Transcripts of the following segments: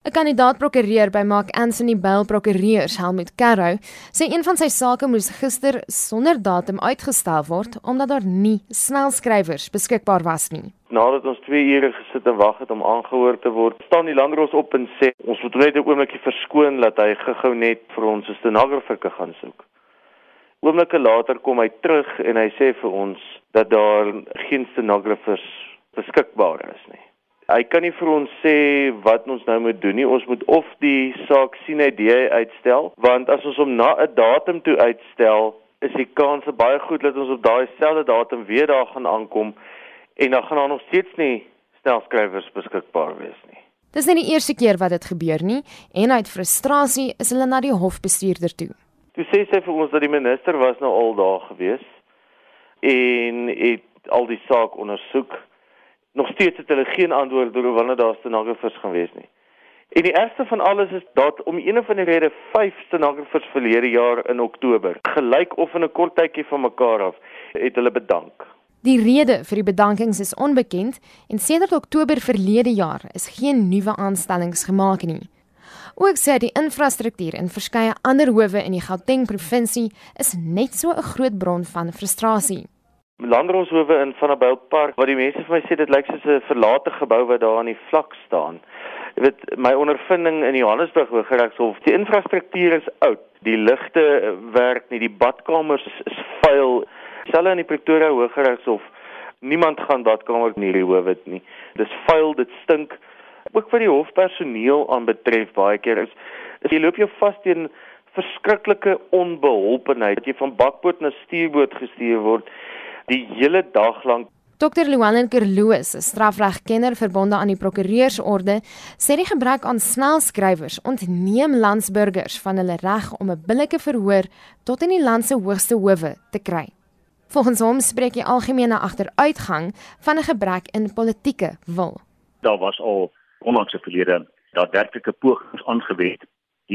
'n Kandidaat-prokureur by Mark Anthony Bell Prokureurs, Helmut Karro, sê een van sy sake moes gister sonder datum uitgestel word omdat daar nie snelskrywers beskikbaar was nie. Nadat ons 2 ure gesit en wag het om aangehoor te word, staan die landros op en sê ons moet net 'n oombliekie verskoon dat hy gou-gou net vir ons 'n stenografer kan soek. Oomblikke later kom hy terug en hy sê vir ons dat daar geen stenografers beskikbaar is nie hy kan nie vir ons sê wat ons nou moet doen nie. Ons moet of die saak sien hy die uitstel, want as ons hom na 'n datum toe uitstel, is die kans baie goed dat ons op daai selfde datum weer daar gaan aankom en dan gaan daar nog steeds nie snelskrywers beskikbaar wees nie. Dis nie die eerste keer wat dit gebeur nie en uit frustrasie is hulle na die hofbestuurder toe. Toe sê sy vir ons dat die minister was nou al daar gewees en het al die saak ondersoek nog steeds het hulle geen antwoord oor wanneer daar stenographers gaan wees nie. En die ergste van alles is dat om een of ander rede 5 stenographers verlede jaar in Oktober gelyk of in 'n kort tydjie van mekaar af het hulle bedank. Die rede vir die bedankings is onbekend en sedert Oktober verlede jaar is geen nuwe aanstellings gemaak nie. Ook sê die infrastruktuur in verskeie ander howe in die Gauteng provinsie is net so 'n groot bron van frustrasie landroshowe in Vanderbijl Park waar die mense vir my sê dit lyk soos 'n verlate gebou wat daar aan die vlak staan. Jy weet my ondervinding in Johannesburg Hooggeregshof, die infrastruktuur is oud. Die ligte werk nie, die badkamers is, vuil. Selfs in die Pretoria Hooggeregshof, niemand gaan badkamer in hierdie howe nie. Dis vuil, dit stink. Ook wat die hofpersoneel aanbetref baie keer is, is jy loop jou vas teen verskriklike onbeholpenheid jy van bakboot na stuurboot gestuur word die hele dag lank. Dr. Luan Kerloos, 'n strafregkenner verbonde aan die prokureursorde, sê die gebrek aan snelskrywers ontneem landsburgers van hulle reg om 'n billike verhoor tot in die land se hoogste howe te kry. Volgens hom spreek die algemene agteruitgang van 'n gebrek in politieke wil. Daar was al onlangs 'n verlede daadwerklike pogings aangewend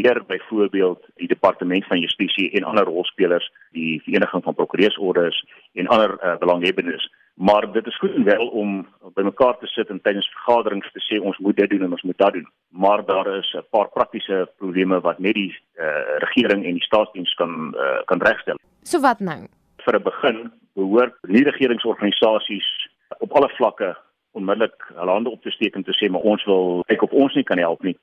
deur byvoorbeeld die departement van justisie en ander rolspelers, die vereniging van prokureursorders en ander uh, belanghebbendes. Maar dit is goed en wel om bymekaar te sit en tydens vergaderings te sê ons moet dit doen en ons moet dat doen. Maar daar is 'n paar praktiese probleme wat net die uh, regering en die staatsdiens kan uh, kan regstel. So wat nou? Vir 'n begin behoort nie regeringsorganisasies op alle vlakke onmiddellik hulle hande op te steek en te sê maar ons wil kyk of ons nie kan help nie.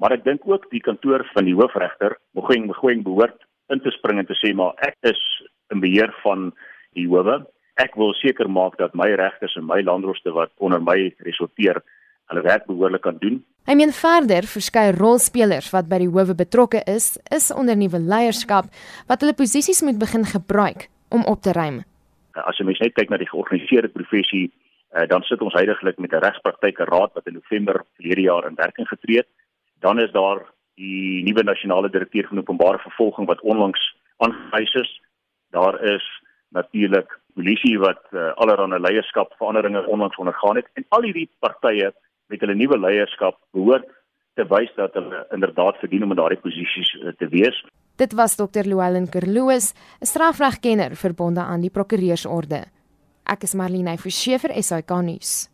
Maar ek dink ook die kantoor van die hoofregter, Mogoeng Mogoeng behoort in te spring en te sê maar ek is in beheer van die howe. Ek wil seker maak dat my regters en my landroste wat onder my resorteer, hulle werk behoorlik kan doen. Hy meen verder verskeie rolspelers wat by die howe betrokke is, is onder nuwe leierskap wat hulle posisies moet begin gebruik om op te ruim. As jy mens net kyk na die georganiseerde professie, eh, dan sit ons heidaglik met 'n regspraktyke raad wat in November verlede jaar in werking getree het. Dan is daar die nuwe nasionale direkteur van openbare vervolging wat onlangs aangewys is. Daar is natuurlik polisie wat uh, allerlei leierskapveranderinge onlangs ondergaan het en al hierdie partye met hulle nuwe leierskap behoort te wys dat hulle inderdaad verdien om in daardie posisies uh, te wees. Dit was Dr. Louwelen Kerloos, 'n strafregkenner verbonde aan die Prokureursorde. Ek is Marlene Forsiefer, SAK nuus.